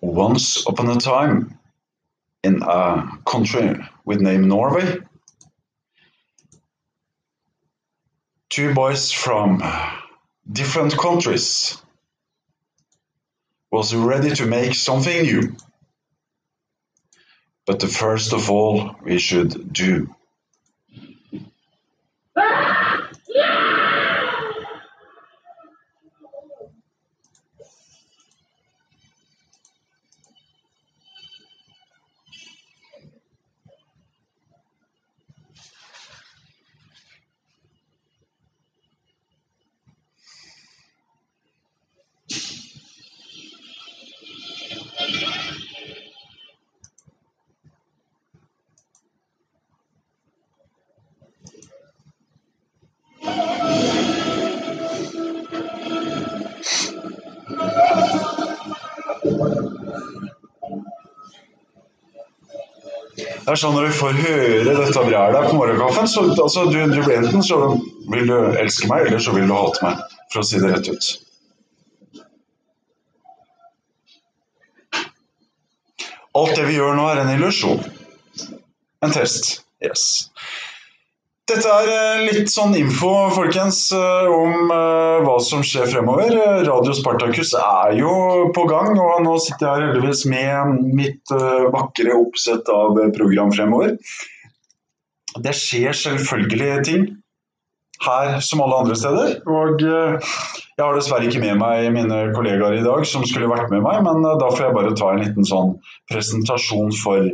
Once upon a time, in a country with name Norway, two boys from different countries was ready to make something new. But the first of all we should do. Det er sånn Når du får høre dette brælet på morgenkaffen, så altså, du, du blir enten så vil du elske meg, eller så vil du hate meg, for å si det rett ut. Alt det vi gjør nå, er en illusjon. En test. Yes. Dette er eh, litt sånn info, folkens, eh, om eh, hva som skjer fremover. Radio Spartacus er jo på gang, og nå sitter jeg heldigvis med mitt vakre oppsett av program fremover. Det skjer selvfølgelig ting her som alle andre steder. Og jeg har dessverre ikke med meg mine kollegaer i dag som skulle vært med meg, men da får jeg bare ta en liten sånn presentasjon for,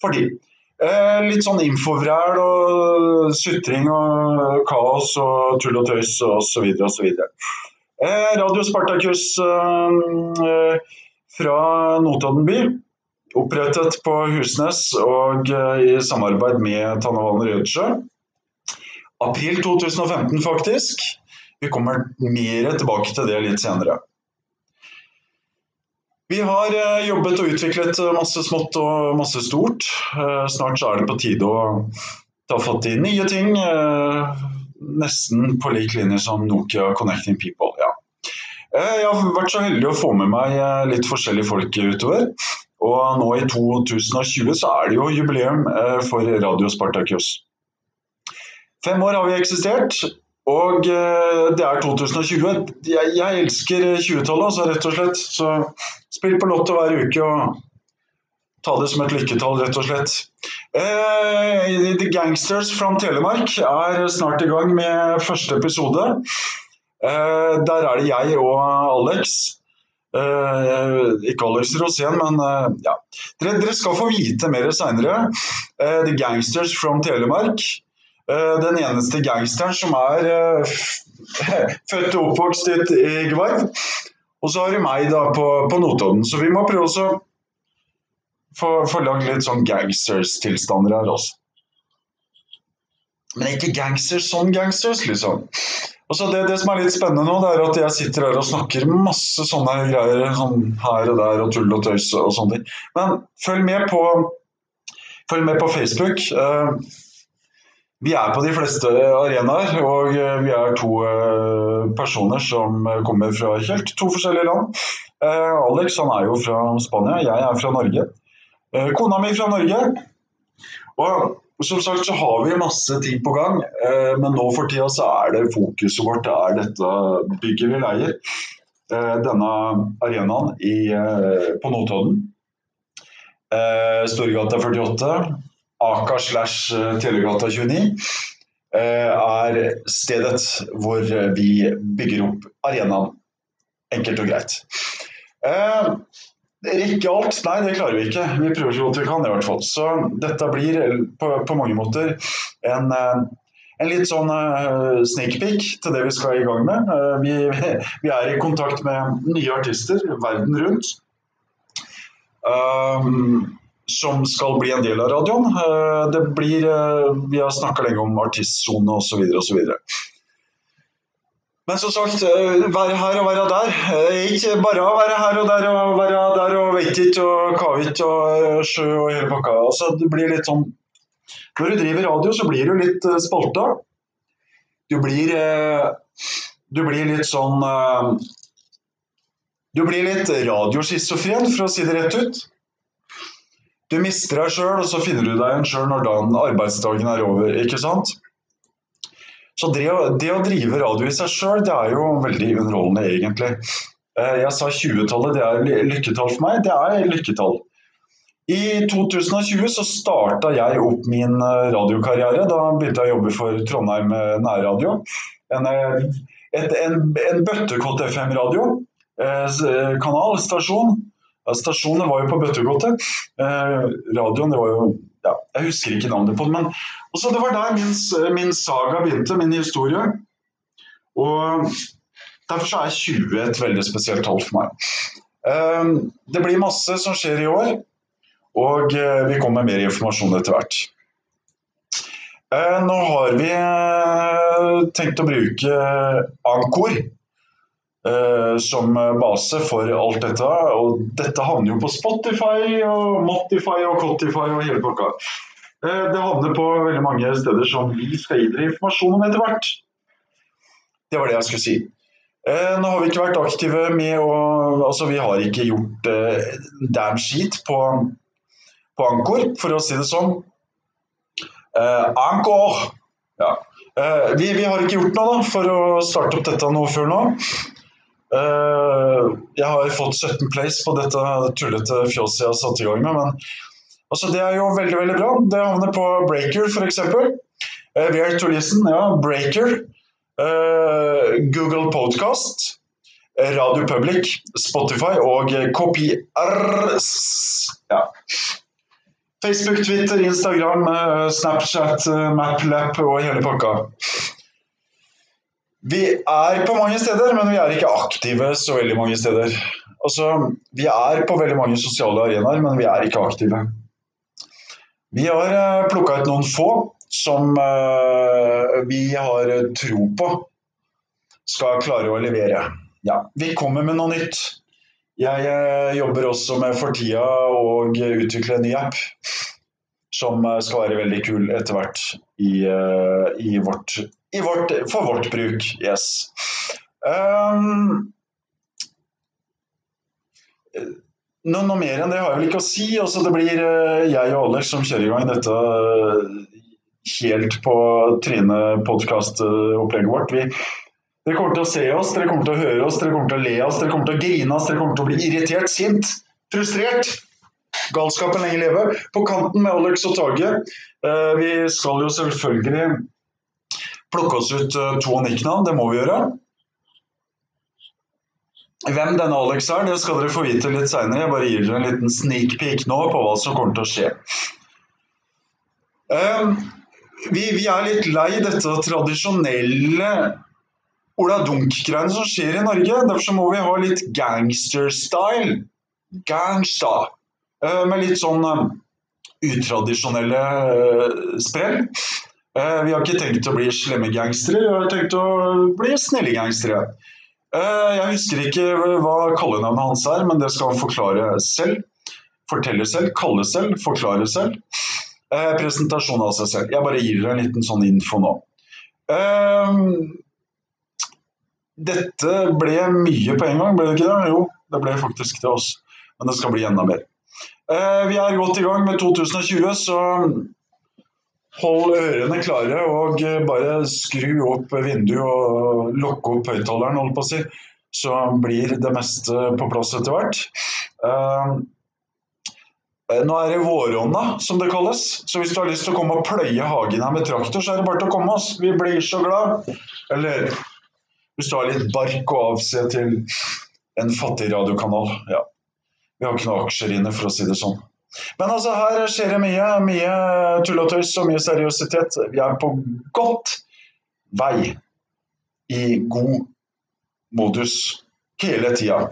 for de. Eh, litt sånn infovræl og sutring og kaos og tull og tøys så videre. Eh, Radio Spartacus eh, fra Notodden by. Opprettet på Husnes og i samarbeid med Tannevalen Rødsjø. April 2015, faktisk. Vi kommer mer tilbake til det litt senere. Vi har eh, jobbet og utviklet eh, masse smått og masse stort. Eh, snart er det på tide å ta fatt i nye ting. Nesten på lik linje som Nokia Connecting People. Ja. Jeg har vært så heldig å få med meg litt forskjellige folk utover. Og nå i 2020 så er det jo jubileum for Radio Spartakus. Fem år har vi eksistert, og eh, det er 2020. Jeg, jeg elsker 20-tallet, altså, rett og slett. Så spill på Lotto hver uke og ta det som et lykketall, rett og slett. Eh, The Gangsters from Telemark er snart i gang med første episode. Eh, der er det jeg og Alex. Eh, ikke Alex Rosén, men uh, ja. Dere, dere, skal få vite mer seinere. The Gangsters from Telemark. Eh, den eneste gangsteren som er eh, født og oppvokst i Gvarv. Og så har du meg da på, på Notodden. Så vi må prøve å få, få lagd litt sånn gangsters-tilstander her også. Men ikke gangsters som gangsters, liksom. Altså det, det, som er litt spennende nå, det er at jeg sitter her og snakker masse sånne greier sånn her og der og tull og tøys og sånne ting. Men følg med på, følg med på Facebook. Uh, vi er på de fleste arenaer, og eh, vi er to eh, personer som kommer fra helt to forskjellige land. Eh, Alex han er jo fra Spania, jeg er fra Norge. Kona mi fra Norge. Og som sagt så har vi masse ting på gang, men nå for tida så er det fokuset vårt det er dette bygget vi leier. Denne arenaen i, på Notodden. Storgata 48 Aka slash eh, Telegata 29 eh, er stedet hvor vi bygger opp arenaen. Enkelt og greit. Rekke alt, nei det klarer vi ikke. Vi prøver så godt vi kan i hvert fall. Så dette blir på, på mange måter en, en litt sånn sneak peek til det vi skal i gang med. Vi, vi, er i kontakt med nye artister verden rundt. Um, som skal bli en del av radioen. Eh, det blir, eh, vi har snakka lenge om artistsone osv. osv. Men som sagt, eh, være her og være der. Ikke bare være her og der og være der og vet ikke og kavit og sjø og hele pakka. Altså, det blir litt sånn Når du driver radio, så blir du litt spalta. Du blir du blir litt sånn Du blir litt radioschizofren, for å si det rett ut. Du mister deg sjøl, og så finner du deg igjen sjøl når dagen, arbeidsdagen er over. ikke sant? Så det det å drive radio i seg sjøl, det er jo veldig underholdende, egentlig. Uh, jeg sa 20-tallet, det er lykketall for meg. Det er lykketall. I 2020 så starta jeg opp min radiokarriere. Da begynte jeg å jobbe for Trondheim nærradio. En et, en, en bøttekott FM-radio. Eh, kanal, stasjon. Stasjonen var jo på Bøttegodtet. Eh, radioen, var jo ja, Jeg husker ikke navnet på den. men også Det var der min, min saga begynte, min historie. Og Derfor så er 20 et veldig spesielt tall for meg. Eh, det blir masse som skjer i år, og eh, vi kommer med mer informasjon etter hvert. Eh, nå har vi eh, tenkt å bruke Ankor som base for alt dette. Og dette havner jo på Spotify og Motify og Cotify og hele pakka. Det havner på veldig mange steder som vi skal gi dere informasjon om etter hvert. Det var det jeg skulle si. Nå har vi ikke vært aktive med å Altså, vi har ikke gjort damn shit på, på Ankor, for å si det sånn. Uh, Ankor! Ja. Uh, vi, vi, har ikke gjort noe da, for å starte opp dette noe før nå. Uh, jeg har fått 17 plays på dette tullete fjåset jeg har satt i gang med. Men altså, det er jo veldig veldig bra. Det havner på Breaker f.eks. Uh, are to listen, ja. Breaker. Google Podcast. Radio Public, Spotify og KPRS. RS. Ja. Facebook, Twitter, Instagram, eh, Snapchat, eh, MapLap og hele pakka. Vi er på mange steder, men vi er ikke aktive så veldig mange steder. Altså, vi er på veldig mange sosiale arenaer, men vi er ikke aktive. Vi har eh, plukka ut noen få som vi har tro på skal klare å levere. Ja, vi kommer med noe nytt. Jeg eh, jobber også med for tida å utvikle en ny app som eh, skal være veldig kul etter hvert i, eh, i, vårt, i vårt, for vårt bruk. Yes. Um, noe, noe, mer enn det har jeg vel ikke å si. Også det blir jeg og Anders som kjører i gang dette helt på trynet-podkast-opplegget vårt. Vi dere kommer til å se oss, dere kommer til å høre oss, dere kommer til å le oss, dere kommer til å grine oss, dere kommer til å bli irritert, sint, frustrert. Galskapen lenge leve. På kanten med Alex og Tage. Eh, vi skal jo selvfølgelig plukke oss ut eh, to nicknavn, det må vi gjøre. Hvem denne Alex er, det skal dere få vite litt seinere. Jeg bare gir dere en liten sneak peek nå på hva som kommer til å skje. Eh, vi, vi er litt lei dette tradisjonelle Ola Dunk-greiene som skjer i Norge. Derfor må vi ha litt gangster-style. Gangsta. Uh, med litt sånn uh, utradisjonelle uh, sprell. vi har ikke tenkt å bli slemme gangstere, vi har tenkt å bli snille gangstere. jeg husker ikke hva kallenavnet hans er, men det skal han forklare selv. Fortelle selv, kalle selv, forklare selv. presentasjon av seg selv. Jeg bare gir dere en liten sånn info nå. Dette ble mye på en gang, ble det ikke det? Jo, det ble faktisk til oss. Men det skal bli enda mer. Eh, vi er godt i gang med 2020, så hold ørene klare og bare skru opp vinduet og lukke opp høyttaleren, holdt på å si. Så blir det meste på plass etter hvert. Eh, nå er det vårånda, som det kalles. Så hvis du har lyst til å komme og pløye hagen her med traktor, så er det bare til å komme oss. Vi blir så glad. Eller hvis du har litt bark å avse til en fattig radiokanal. Ja. Vi har ikke noe aksjer inne, for å si det sånn. Men altså, her skjer det mye. Mye tull og tøys og mye seriøsitet. Vi er på godt vei i god modus hele tida.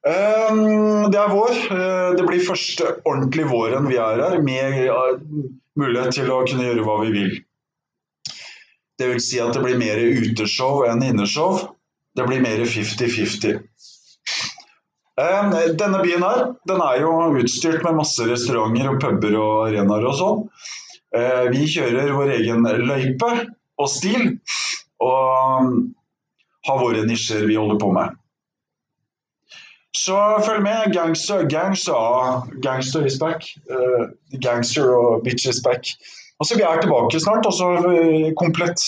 Um, det er vår. Uh, det blir første ordentlige våren vi er her, med mulighet til å kunne gjøre hva vi vil. Det vil si at det blir mer uteshow enn inneshow. Det blir mer 50-50. Denne byen her, den er jo utstyrt med masse restauranter og puber og arenaer og sånn. Eh, vi kjører vår egen løype og stil. Og, har våre nisjer vi holder på med. Så følg med. Gangster, gangster, gangster is back. Uh, gangster og bitch is back. Altså, Vi er tilbake snart, og så komplett.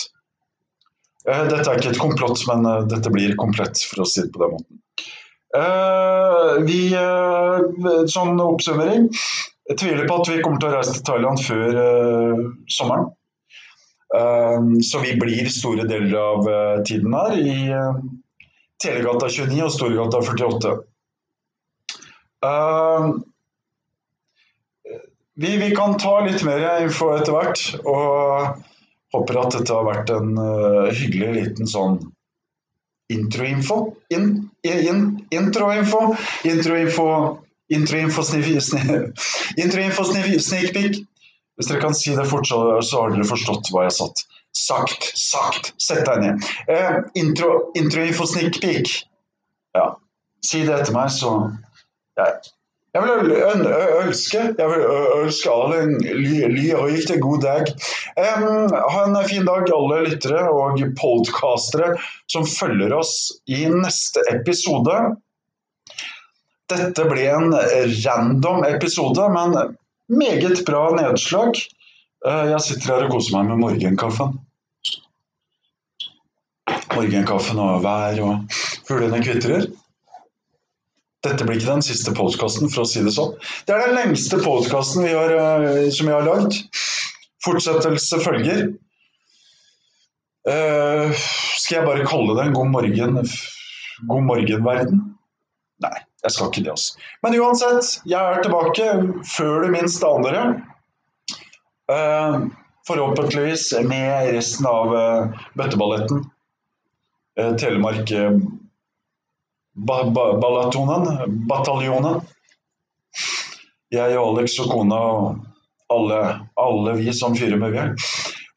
Uh, dette er ikke et komplott, men dette blir komplett, for å si det på den måten. Vi, Sånn oppsummering. Jeg tviler på at vi kommer til å reise til Thailand før sommeren. så vi blir store deler av tiden her i Telegata 29 og Storgata 48. Uh, vi, vi, kan ta litt mer info etter hvert, og håper at dette har vært en hyggelig liten sånn introinfo. inn in, introinfo. Introinfo Introinfo Introinfo peek. Hvis dere kan si det fort, så, har dere forstått hva jeg har Sagt, sagt. sagt, Sett deg ned. Eh, intro, introinfo peek. Ja. Si det etter meg, så jeg vil ønske, jeg vil ønske alle en ly og riktig god dag. Um, ha en fin dag, alle lyttere og podkastere som følger oss i neste episode. Dette ble en random episode, men meget bra nedslag. Uh, jeg sitter her og koser meg med morgenkaffen. Morgenkaffen og vær og fuglene kvitrer. Dette blir ikke den siste podkasten, for å si det sånn. Det er den lengste podkasten eh, som jeg har lagd. Fortsettelse følger. Uh, skal jeg bare kalle det en god morgen God morgen-verden? Nei, jeg skal ikke det, altså. Men uansett, jeg er tilbake før du minst aner det. Uh, forhåpentligvis med resten av uh, bøtteballetten. Telemark ba ba Balatonen, bataljonen. Jeg og Alex og kona og alle, alle vi som fyrer med ved.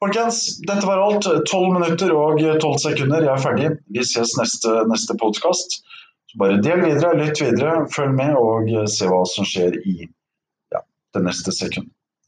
Folkens, dette var alt. Tolv minutter og tolv sekunder. Jeg er ferdig. Vi ses neste, neste podkast. Bare del videre, lytt videre, følg med og se hva som skjer i ja, det neste sekund.